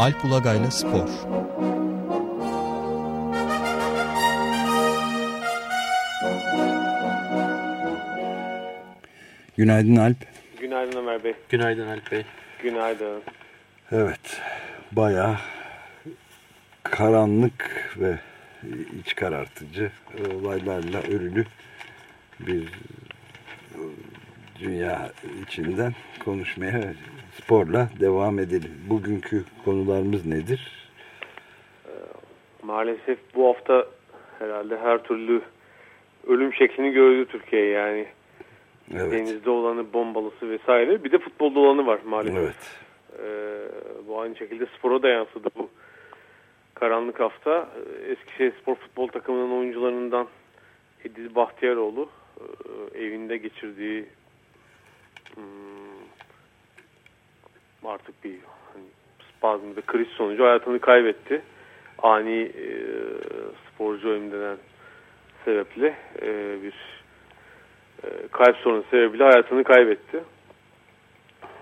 Alp Ulagay'la Spor Günaydın Alp. Günaydın Ömer Bey. Günaydın Alp Bey. Günaydın. Evet, bayağı karanlık ve iç karartıcı olaylarla örülü bir dünya içinden konuşmaya sporla devam edelim. Bugünkü konularımız nedir? Maalesef bu hafta herhalde her türlü ölüm şeklini gördü Türkiye yani. Evet. Denizde olanı, bombalısı vesaire. Bir de futbolda olanı var maalesef. Evet. Ee, bu aynı şekilde spora da yansıdı bu karanlık hafta. Ee, Eskişehir Spor Futbol takımının oyuncularından Ediz Bahtiyaroğlu e, evinde geçirdiği hmm, artık bir hani, spazmda kriz sonucu hayatını kaybetti. Ani e, sporcu ölümünden sebeple e, bir e, kalp sorunu sebebiyle hayatını kaybetti.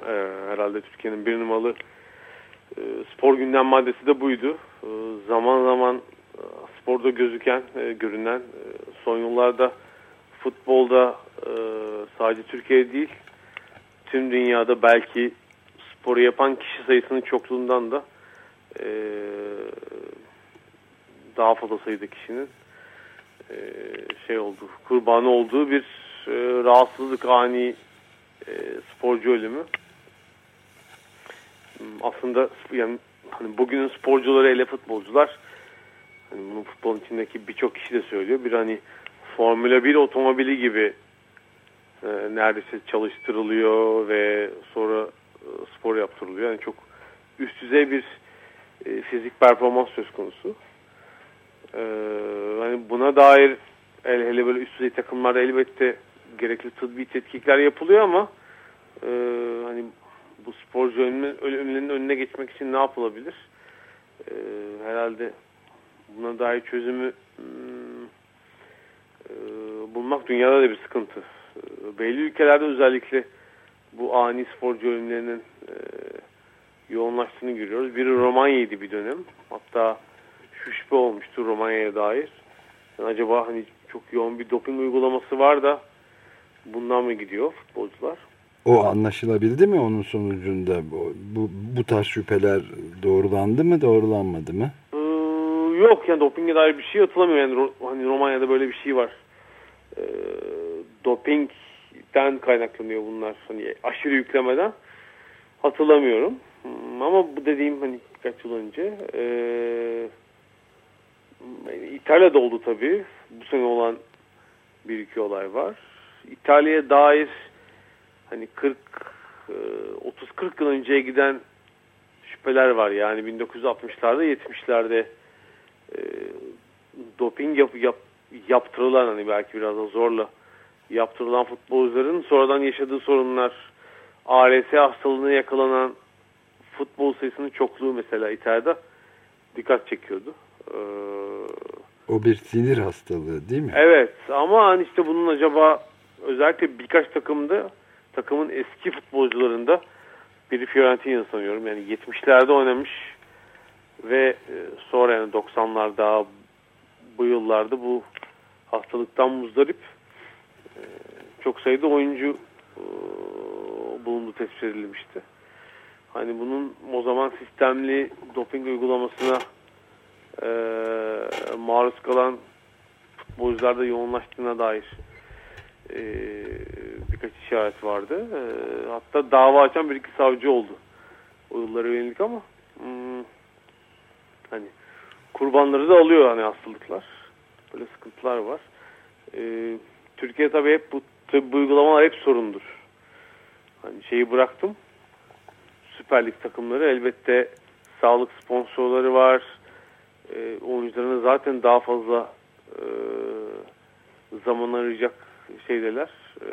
E, herhalde Türkiye'nin bir numaralı e, spor gündem maddesi de buydu. E, zaman zaman e, sporda gözüken, e, görünen e, son yıllarda futbolda e, sadece Türkiye değil tüm dünyada belki sporu yapan kişi sayısının çokluğundan da e, daha fazla sayıda kişinin e, şey oldu, kurbanı olduğu bir e, rahatsızlık ani e, sporcu ölümü. Hmm, Aslında yani hani bugünün sporcuları ele futbolcular hani bunu futbolun içindeki birçok kişi de söylüyor. Bir hani Formula 1 otomobili gibi e, neredeyse çalıştırılıyor ve sonra spor yaptırılıyor. Yani çok üst düzey bir e, fizik performans söz konusu. E, hani buna dair hele, hele böyle üst düzey takımlarda elbette gerekli tıbbi tetkikler yapılıyor ama e, hani bu sporcu ölümlerinin önüne geçmek için ne yapılabilir? E, herhalde buna dair çözümü hmm, e, bulmak dünyada da bir sıkıntı. E, belli ülkelerde özellikle bu ani sporcu ölümlerinin e, yoğunlaştığını görüyoruz. Biri Romanya'ydı bir dönem. Hatta şu şüphe olmuştu Romanya'ya dair. Yani acaba hani çok yoğun bir doping uygulaması var da bundan mı gidiyor futbolcular? O anlaşılabildi mi onun sonucunda? Bu, bu, bu tarz şüpheler doğrulandı mı, doğrulanmadı mı? Ee, yok yani dopinge dair bir şey hatırlamıyorum. Yani hani Romanya'da böyle bir şey var. Ee, dopingden kaynaklanıyor bunlar. Hani aşırı yüklemeden. Hatırlamıyorum. Hmm, Ama bu dediğim hani birkaç yıl önce. Yani İtalya'da oldu tabii. Bu sene olan bir iki olay var. İtalya'ya dair hani 40 30-40 yıl önceye giden şüpheler var. Yani 1960'larda 70'lerde e, doping yap, yap, yaptırılan hani belki biraz da zorla yaptırılan futbolcuların sonradan yaşadığı sorunlar ALS hastalığına yakalanan futbol sayısının çokluğu mesela İtalya'da dikkat çekiyordu. Ee, O bir sinir hastalığı değil mi? Evet ama hani işte bunun acaba özellikle birkaç takımda takımın eski futbolcularında biri Fiorentina sanıyorum yani 70'lerde oynamış ve e, sonra yani 90'larda bu yıllarda bu hastalıktan muzdarip çok sayıda oyuncu e, bulundu tespit edilmişti. Hani bunun o zaman sistemli doping uygulamasına e, maruz kalan futbolcularda yoğunlaştığına dair e, birkaç işaret vardı. E, hatta dava açan bir iki savcı oldu. O yıllara yönelik ama hmm, hani kurbanları da alıyor hani hastalıklar. Böyle sıkıntılar var. E, Türkiye tabii hep bu tıbbi uygulamalar hep sorundur. Hani şeyi bıraktım. Süper Lig takımları elbette sağlık sponsorları var. E, oyuncularına zaten daha fazla e, zaman arayacak şeydeler, e,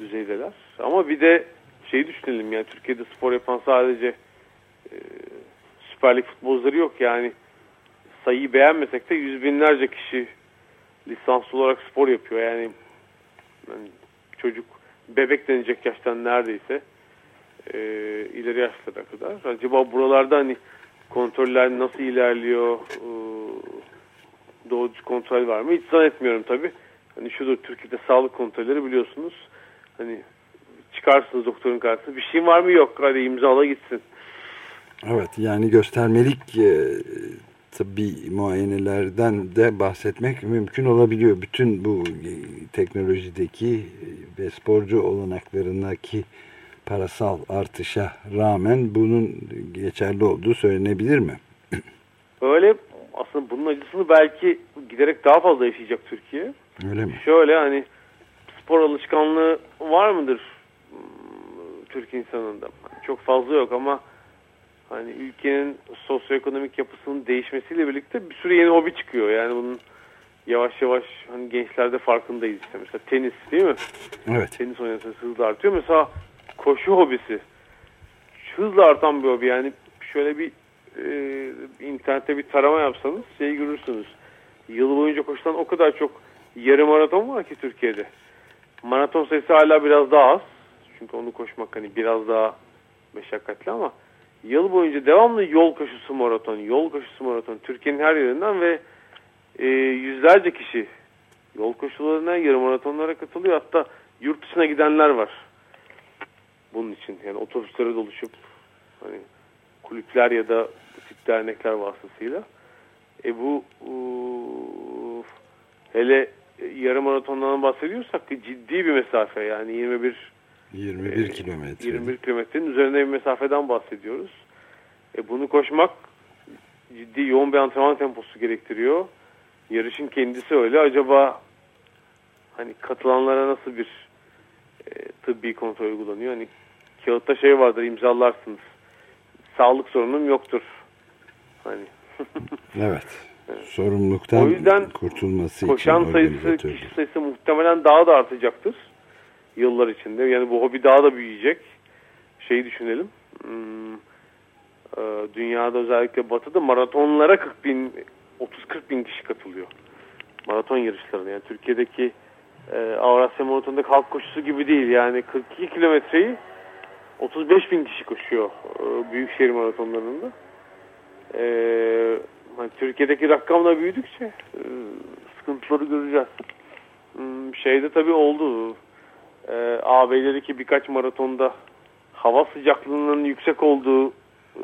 düzeydeler. Ama bir de şey düşünelim yani Türkiye'de spor yapan sadece e, Süper Lig futbolcuları yok yani sayıyı beğenmesek de yüz binlerce kişi lisanslı olarak spor yapıyor yani, yani çocuk bebek denecek yaştan neredeyse e, ileri yaşlara kadar. Acaba buralarda hani kontroller nasıl ilerliyor? E, doğrucu kontrol var mı? Hiç zannetmiyorum tabii. Hani şudur Türkiye'de sağlık kontrolleri biliyorsunuz. Hani çıkarsınız doktorun karşısına. Bir şeyin var mı? Yok. Hadi imzala gitsin. Evet yani göstermelik e, tıbbi muayenelerden de bahsetmek mümkün olabiliyor. Bütün bu e, teknolojideki e, ve sporcu olanaklarındaki parasal artışa rağmen bunun geçerli olduğu söylenebilir mi? Öyle aslında bunun acısını belki giderek daha fazla yaşayacak Türkiye. Öyle mi? Şöyle hani spor alışkanlığı var mıdır hmm, Türk insanında? Çok fazla yok ama hani ülkenin sosyoekonomik yapısının değişmesiyle birlikte bir sürü yeni hobi çıkıyor. Yani bunun yavaş yavaş hani gençlerde farkındayız işte. Mesela tenis değil mi? Evet. Tenis oynarsanız hızlı artıyor. Mesela koşu hobisi. Hızla artan bir hobi. Yani şöyle bir e, internette bir tarama yapsanız şey görürsünüz. Yıl boyunca koşulan o kadar çok yarım maraton var ki Türkiye'de. Maraton sayısı hala biraz daha az. Çünkü onu koşmak hani biraz daha meşakkatli ama yıl boyunca devamlı yol koşusu maraton, yol koşusu maraton Türkiye'nin her yerinden ve e, yüzlerce kişi yol koşularına, yarım maratonlara katılıyor. Hatta yurt dışına gidenler var. Bunun için yani otobüslere doluşup hani kulüpler ya da bu tip dernekler vasıtasıyla. E bu uu, hele yarım maratondan bahsediyorsak ciddi bir mesafe yani 21 21 e, kilometre. 21 kilometrenin üzerinde bir mesafeden bahsediyoruz. E bunu koşmak ciddi yoğun bir antrenman temposu gerektiriyor. Yarışın kendisi öyle. Acaba hani katılanlara nasıl bir e, tıbbi kontrol uygulanıyor? Hani kağıtta şey vardır imzalarsınız. Sağlık sorunum yoktur. Hani Evet. Sorumluluktan O yüzden kurtulması koşan için sayısı, organizatörler. kişi sayısı muhtemelen daha da artacaktır. Yıllar içinde. Yani bu hobi daha da büyüyecek. Şeyi düşünelim. Hmm, e, dünyada özellikle batıda maratonlara 40 bin 30-40 bin kişi katılıyor. Maraton yarışlarına. Yani Türkiye'deki e, Avrasya Maratonu'ndaki halk koşusu gibi değil. Yani 42 kilometreyi 35 bin kişi koşuyor e, büyükşehir maratonlarında. E, hani Türkiye'deki rakamla büyüdükçe sıkıntıları göreceğiz. Hmm, şeyde tabii oldu. E, AB'deki birkaç maratonda hava sıcaklığının yüksek olduğu e,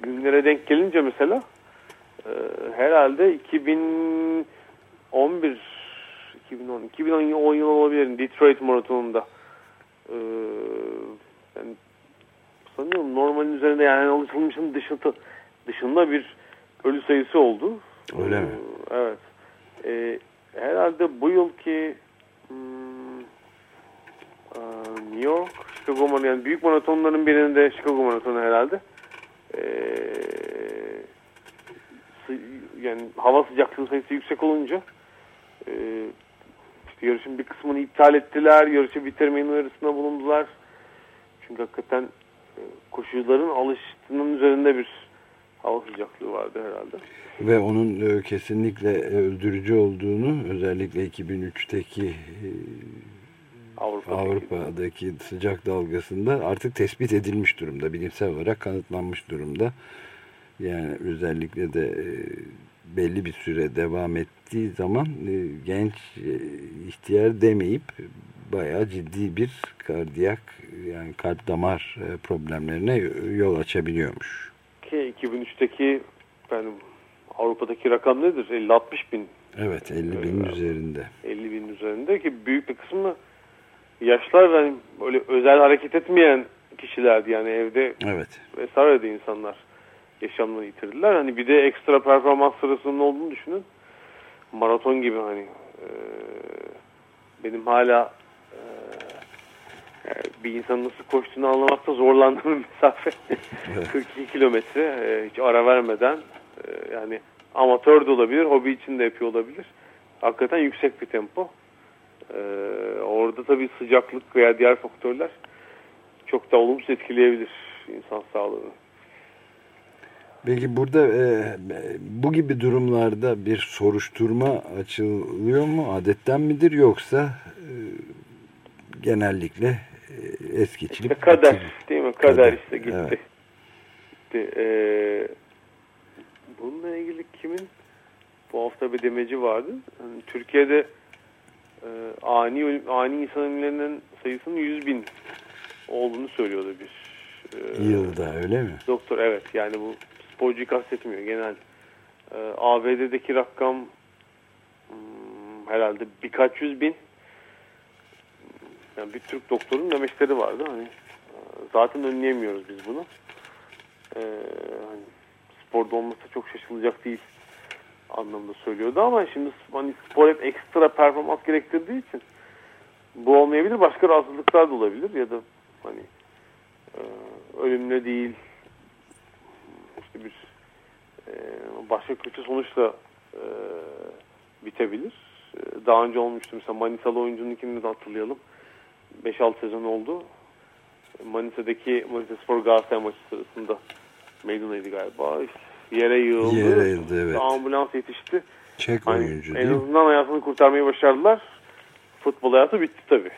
günlere denk gelince mesela e, herhalde 2011 2010 2010 yıl olabilir Detroit maratonunda e, yani sanıyorum normalin üzerinde yani alışılmışın dışında dışında bir ölü sayısı oldu. Öyle mi? Ee, Evet. Ee, herhalde bu yılki hmm, New York, Chicago Marathonu yani büyük maratonların birinde Chicago Maratonu herhalde. Ee, yani hava sıcaklığı sayısı yüksek olunca e, işte yarışın bir kısmını iptal ettiler. Yarışı bitirmeyin uyarısında bulundular. Çünkü hakikaten e, koşucuların alıştığının üzerinde bir hava sıcaklığı vardı herhalde. Ve onun e, kesinlikle e, öldürücü olduğunu özellikle 2003'teki e, Avrupa'daki. Avrupa'daki sıcak dalgasında artık tespit edilmiş durumda. Bilimsel olarak kanıtlanmış durumda. Yani özellikle de e, belli bir süre devam ettiği zaman e, genç e, ihtiyar demeyip bayağı ciddi bir kardiyak yani kalp damar problemlerine yol açabiliyormuş. Ki 2003'teki benim Avrupa'daki rakam nedir? 50-60 bin. Evet 50 bin Evet. üzerinde. 50 bin üzerinde ki büyük bir kısmı yaşlar ve hani böyle özel hareket etmeyen kişilerdi. Yani evde Evet. vesaire de insanlar yaşamlarını yitirdiler. Hani bir de ekstra performans sırasının olduğunu düşünün. Maraton gibi hani e, benim hala e, yani bir insanın nasıl koştuğunu anlamakta zorlandığım mesafe. 42 kilometre e, hiç ara vermeden e, yani amatör de olabilir, hobi için de yapıyor olabilir. Hakikaten yüksek bir tempo. E, orada tabii sıcaklık veya diğer faktörler çok da olumsuz etkileyebilir insan sağlığını. Peki burada e, bu gibi durumlarda bir soruşturma açılıyor mu? Adetten midir yoksa e, genellikle e, es geçilip İşte kader bitirir? değil Kader işte gitti. Evet. gitti. Ee, bununla ilgili kimin bu hafta bir demeci vardı. Yani Türkiye'de e, ani ölüm- ani insan ölümlerinin sayısının 100 bin olduğunu söylüyordu bir e, Yılda öyle mi? doktor. Evet yani bu sporcuyu kastetmiyor genel. E, ABD'deki rakam hmm, herhalde birkaç yüz bin. Yani bir Türk doktorun demeçleri vardı. Hani zaten önleyemiyoruz biz bunu. E, hani sporda olması çok şaşılacak değil anlamda söylüyordu ama şimdi hani spor hep ekstra performans gerektirdiği için bu olmayabilir. Başka rahatsızlıklar da olabilir ya da hani e, ölümle değil işte bir e, başka kötü sonuçla e, bitebilir. E, daha önce olmuştu mesela Manisalı oyuncununkini de hatırlayalım. 5-6 sezon oldu. Manisa'daki Manisa Spor Galatasaray maçı sırasında meydandaydı galiba. Yere yığıldı. Yere yığıldı, evet. Ambulans yetişti. Çek Hani oyuncu en azından hayatını kurtarmayı başardılar. Futbol hayatı bitti tabii.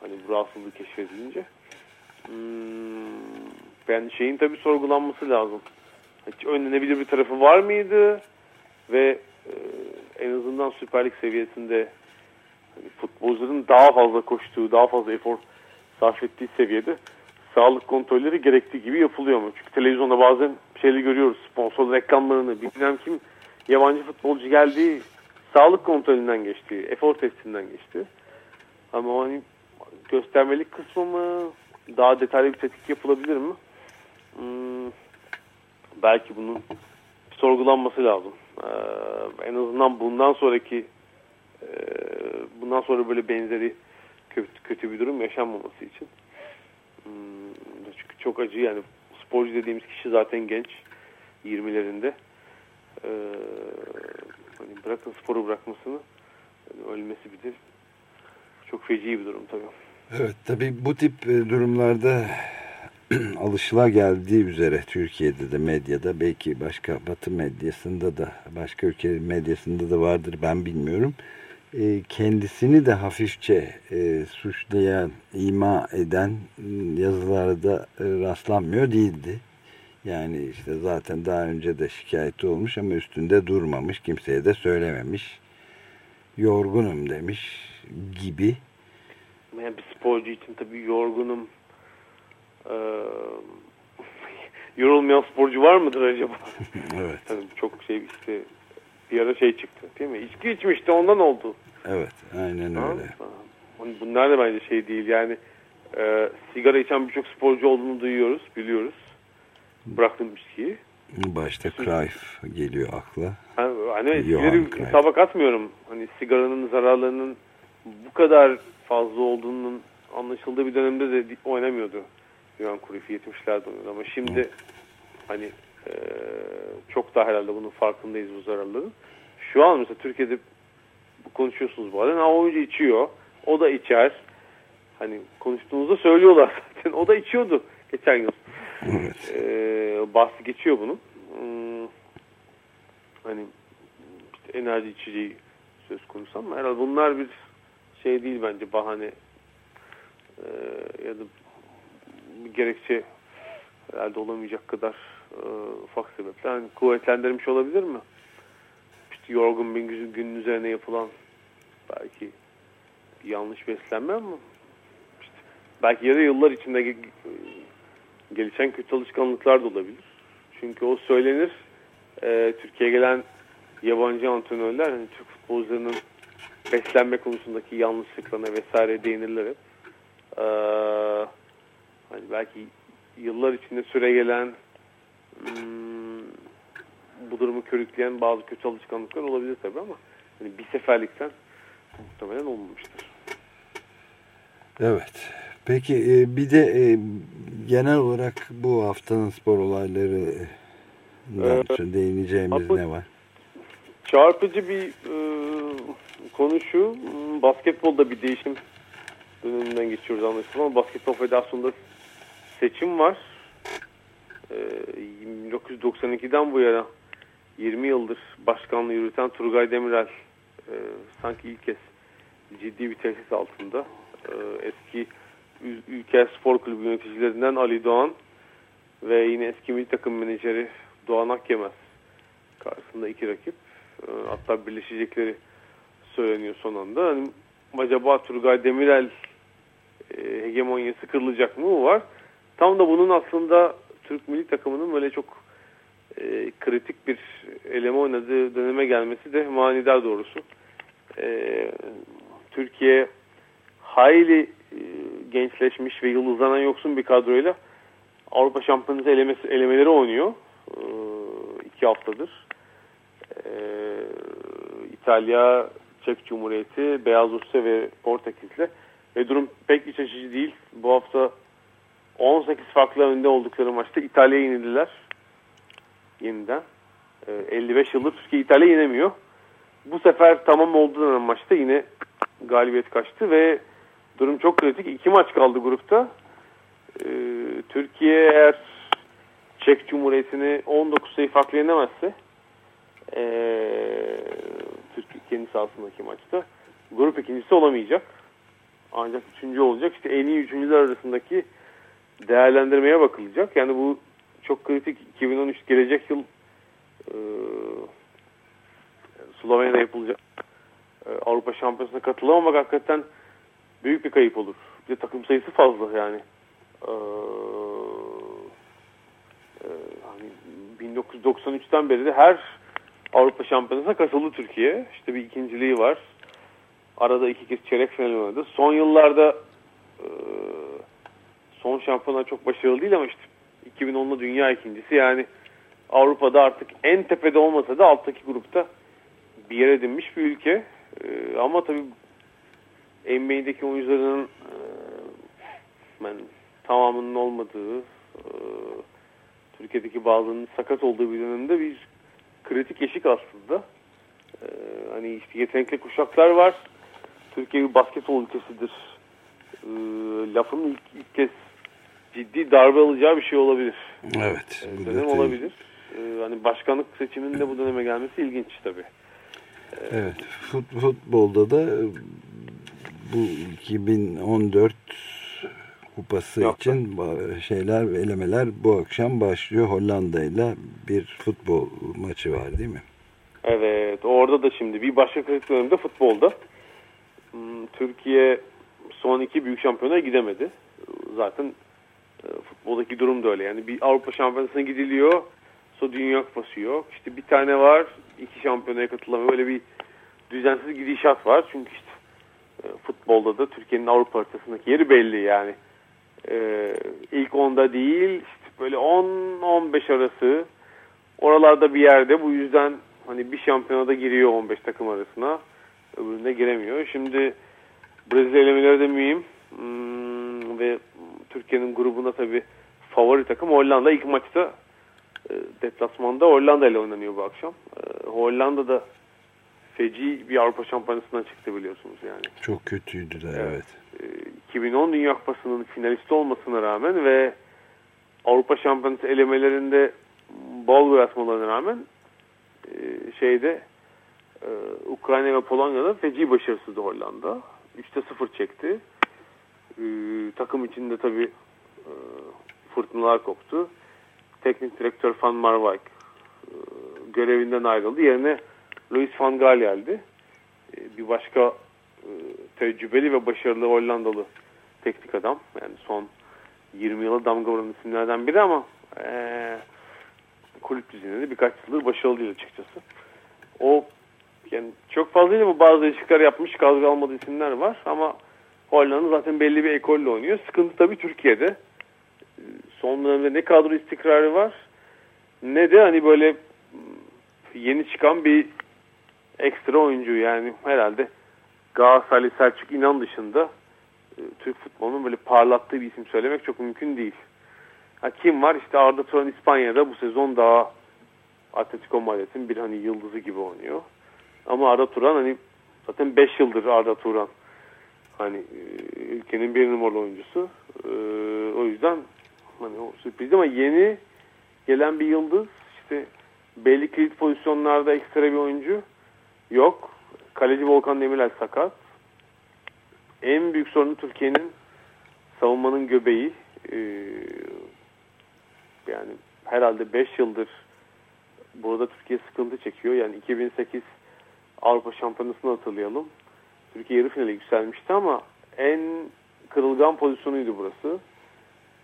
Hani bu rahatsızlığı keşfedilince. Hmm, yani şeyin tabii sorgulanması lazım. Hiç önlenebilir bir tarafı var mıydı? Ve e, en azından Süper Lig seviyesinde hani futbolcuların daha fazla koştuğu, daha fazla efor sarf ettiği seviyede sağlık kontrolleri gerektiği gibi yapılıyor mu? Çünkü televizyonda bazen şeyleri görüyoruz. Sponsor reklamlarını, bilmem kim yabancı futbolcu geldiği sağlık kontrolünden geçti, efor testinden geçti. Ama hani göstermelik kısmı mı, daha detaylı bir tetkik yapılabilir mi? Hmm, belki bunun sorgulanması lazım. Ee, en azından bundan sonraki e, bundan sonra böyle benzeri kötü, kötü bir durum yaşanmaması için. Hmm, çünkü çok acı yani sporcu dediğimiz kişi zaten genç 20'lerinde. Ee, hani bırakın sporu bırakmasını hani ölmesi bir de çok feci bir durum tabii. Evet tabii bu tip e, durumlarda alışıla geldiği üzere Türkiye'de de medyada belki başka batı medyasında da başka ülke medyasında da vardır ben bilmiyorum. E, kendisini de hafifçe e, suçlayan, ima eden yazılarda e, rastlanmıyor değildi. Yani işte zaten daha önce de şikayeti olmuş ama üstünde durmamış, kimseye de söylememiş. Yorgunum demiş gibi. Yani bir sporcu için tabii yorgunum. Ee, yorulmayan sporcu var mıdır acaba? Evet. Tabii çok şey işte bir ara şey çıktı değil mi? İçki içmişti ondan oldu. Evet, aynen öyle. Bunlar da bence şey değil yani e, sigara içen birçok sporcu olduğunu duyuyoruz, biliyoruz. Bıraktım içkiyi. Başta Cruyff geliyor akla. Ha, Hani hesaba katmıyorum. Hani sigaranın zararlarının bu kadar fazla olduğunun anlaşıldığı bir dönemde de oynamıyordu. Johan Cruyff 70'lerde oynuyordu ama şimdi hani e, çok daha herhalde bunun farkındayız bu zararların. Şu an mesela Türkiye'de konuşuyorsunuz arada. Ha, oyuncu içiyor. O da içer. Hani konuştuğunuzda söylüyorlar zaten. O da içiyordu geçen yıl. Evet. Ee, bahsi geçiyor bunun. Hmm, hani işte enerji içeceği söz konusu ama herhalde bunlar bir şey değil bence bahane Ee, ya da bir gerekçe herhalde olamayacak kadar ufak sebepler. Hani kuvvetlendirmiş olabilir mi? İşte yorgun bir gün- günün üzerine yapılan belki yanlış beslenme ama işte belki yarı yıllar içinde ge- gelişen kötü alışkanlıklar da olabilir. Çünkü o söylenir. Ee, Türkiye'ye gelen yabancı antrenörler hani Türk futbolcularının beslenme konusundaki yanlışlıklarına vesaire değinirler hep. Ee, hani belki yıllar içinde süre gelen bu durumu körükleyen bazı kötü alışkanlıklar olabilir tabii ama hani bir seferlikten muhtemelen olmamıştır. Evet. Peki e, bir de e, genel olarak bu haftanın spor olayları Ee, değineceğimiz ne var? Çarpıcı bir e, konu şu. m, Basketbolda bir değişim döneminden geçiyoruz anlaşılan ama Basketbol Federasyonu'nda seçim var. E, 1992'den bu yana 20 yıldır başkanlığı yürüten Turgay Demirel e, sanki ilk kez ciddi bir tesis altında. E, eski Ülker Spor Kulübü yöneticilerinden Ali Doğan ve yine eski milli takım menajeri Doğan Akyemez karşısında iki rakip. E, hatta birleşecekleri söyleniyor son anda. Hani acaba Turgay Demirel e, hegemonyası kırılacak mı var. Tam da bunun aslında Türk milli takımının böyle çok e, kritik bir eleme oynadığı döneme gelmesi de manidar doğrusu. E, Türkiye hayli e, gençleşmiş ve yıldızlanan yoksun bir kadroyla Avrupa Şampiyonası elemesi, elemeleri oynuyor. E, iki haftadır. E, İtalya, Çek Cumhuriyeti, Beyaz Rusya ve Portekiz'le ve durum pek iç açıcı değil. Bu hafta 18 farklı önde oldukları maçta İtalya'ya yenildiler. Yeniden. E, 55 yıldır Türkiye İtalya yenemiyor. Bu sefer tamam oldu denen maçta yine galibiyet kaçtı ve durum çok kritik. İki maç kaldı grupta. Ee, Türkiye eğer Çek Cumhuriyeti'ni 19 sayı farklı yenemezse ee, Türkiye kendi sahasındaki maçta grup ikincisi olamayacak. Ancak üçüncü olacak. İşte en iyi üçüncüler arasındaki değerlendirmeye bakılacak. Yani bu çok kritik. 2013 gelecek yıl e, Slovenya'da yapılacak e, Avrupa Şampiyonası'na katılamamak hakikaten büyük bir kayıp olur. Bir de takım sayısı fazla yani. Ee, e, hani 1993'ten beri de her Avrupa Şampiyonası'na katıldı Türkiye. İşte bir ikinciliği var. Arada iki kez çeyrek final oynadı. Son yıllarda e, son şampiyonlar çok başarılı değil ama işte 2010'da dünya ikincisi yani Avrupa'da artık en tepede olmasa da alttaki grupta bir yer edinmiş bir ülke. Ee, ama tabii NBA'deki oyuncuların e, ben tamamının olmadığı e, Türkiye'deki bazılarının sakat olduğu bir dönemde bir kritik eşik aslında. E, hani işte yetenekli kuşaklar var. Türkiye bir basketbol ülkesidir. E, lafın ilk, ilk kez ciddi darbe alacağı bir şey olabilir. Evet. E, dönem olabilir. E, hani başkanlık seçiminde bu döneme gelmesi ilginç tabii. Evet. Fut, futbolda da e, bu 2014 kupası Yok. için şeyler ve elemeler bu akşam başlıyor. Hollanda ile bir futbol maçı var değil mi? Evet. Orada da şimdi bir başka kritik dönemde futbolda hmm, Türkiye son iki büyük şampiyona gidemedi. Zaten e, futboldaki durum da öyle. Yani bir Avrupa şampiyonasına gidiliyor. Sonra Dünya Kupası yok. İşte bir tane var. iki şampiyonaya katılamıyor. Böyle bir düzensiz gidişat var. Çünkü işte e, futbolda da Türkiye'nin Avrupa haritasındaki yeri belli yani. E, ilk onda değil işte böyle 10-15 arası oralarda bir yerde bu yüzden hani bir şampiyonada giriyor 15 takım arasına öbüründe giremiyor. Şimdi Brezilya elemeleri de mühim hmm, ve Türkiye'nin grubunda tabi favori takım Hollanda ilk maçta e, deplasmanda Hollanda ile oynanıyor bu akşam. E, Hollanda'da feci bir Avrupa Şampiyonası'ndan çıktı biliyorsunuz yani. Çok kötüydü de evet. evet. 2010 Dünya Kupası'nın finalisti olmasına rağmen ve Avrupa Şampiyonası elemelerinde bol uğraşmalarına rağmen e, şeyde e, Ukrayna ve Polonya'da feci başarısızdı Hollanda. 3'te 0 çekti. E, takım içinde tabii fırtınalar koptu. Teknik direktör Van Marwijk görevinden ayrıldı. Yerine Louis van Gaal geldi. Bir başka e, tecrübeli ve başarılı Hollandalı teknik adam. Yani son 20 yıla damga vuran isimlerden biri ama e, kulüp düzeninde de birkaç yıldır başarılı değil açıkçası. O yani çok fazla değil ama bazı değişiklikler yapmış kadro almadığı isimler var ama Hollanda zaten belli bir ekolle oynuyor. Sıkıntı tabii Türkiye'de. Ee, son dönemde ne kadro istikrarı var ne de hani böyle yeni çıkan bir ekstra oyuncu yani herhalde Galatasaraylı Selçuk İnan dışında e, Türk futbolunun böyle parlattığı bir isim söylemek çok mümkün değil. Ha, kim var? İşte Arda Turan İspanya'da bu sezon daha Atletico Madrid'in bir hani yıldızı gibi oynuyor. Ama Arda Turan hani zaten 5 yıldır Arda Turan hani e, ülkenin bir numaralı oyuncusu. Ee, o yüzden hani o sürpriz ama yeni gelen bir yıldız işte belli kilit pozisyonlarda ekstra bir oyuncu Yok. Kaleci Volkan Demirel sakat. En büyük sorunu Türkiye'nin savunmanın göbeği e, yani herhalde 5 yıldır burada Türkiye sıkıntı çekiyor. Yani 2008 Avrupa Şampiyonası'nı hatırlayalım. Türkiye yarı finale yükselmişti ama en kırılgan pozisyonuydu burası.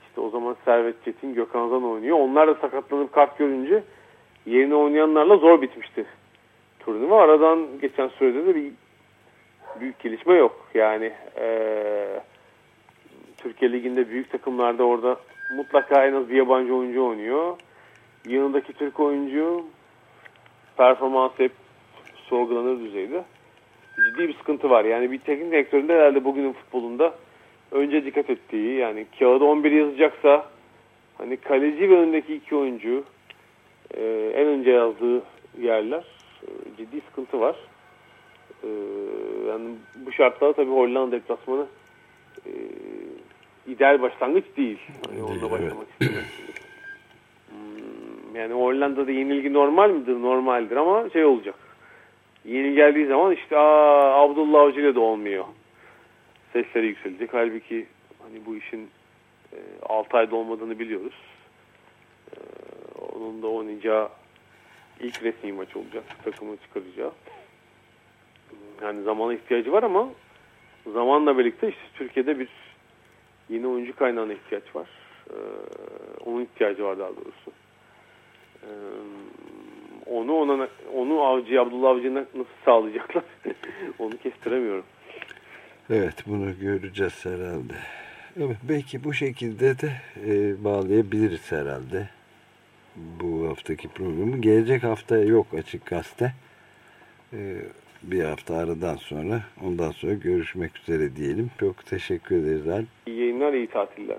İşte o zaman Servet Çetin, Gökhan Zan oynuyor. Onlar da sakatlanıp kart görünce yerine oynayanlarla zor bitmişti turnuva. Aradan geçen sürede de bir büyük gelişme yok. Yani ee, Türkiye Ligi'nde büyük takımlarda orada mutlaka en az bir yabancı oyuncu oynuyor. Yanındaki Türk oyuncu performans hep sorgulanır düzeyde. Ciddi bir sıkıntı var. Yani bir teknik direktörün de herhalde bugünün futbolunda önce dikkat ettiği yani kağıda 11 yazacaksa hani kaleci ve önündeki iki oyuncu e, en önce yazdığı yerler e, ciddi sıkıntı var. E, yani bu şartlarda tabii Hollanda deplasmanı e, ideal başlangıç değil. Yani Değil, evet. başlamak istemiyorum. Hmm, yani Hollanda'da yenilgi normal midir? Normaldir ama şey olacak. Yeni geldiği zaman işte Aa, Abdullah Avcı ile de olmuyor. Sesleri yükselecek. Halbuki hani bu işin e, 6 ayda olmadığını biliyoruz. E, onun da oynayacağı ilk resmi maç olacak. Takımı çıkaracağı. Yani zamana ihtiyacı var ama zamanla birlikte işte Türkiye'de bir yeni oyuncu kaynağına ihtiyaç var. Ee, onun ihtiyacı var daha doğrusu. Ee, onu ona onu Avcı Abdullah Avcı'na nasıl sağlayacaklar? onu kestiremiyorum. Evet bunu göreceğiz herhalde. Evet belki bu şekilde de e, bağlayabiliriz herhalde bu haftaki programı. Gelecek hafta yok açık gazete. E, bir hafta aradan sonra ondan sonra görüşmek üzere diyelim. Çok teşekkür ederiz Alp. İyi yayınlar, iyi tatiller.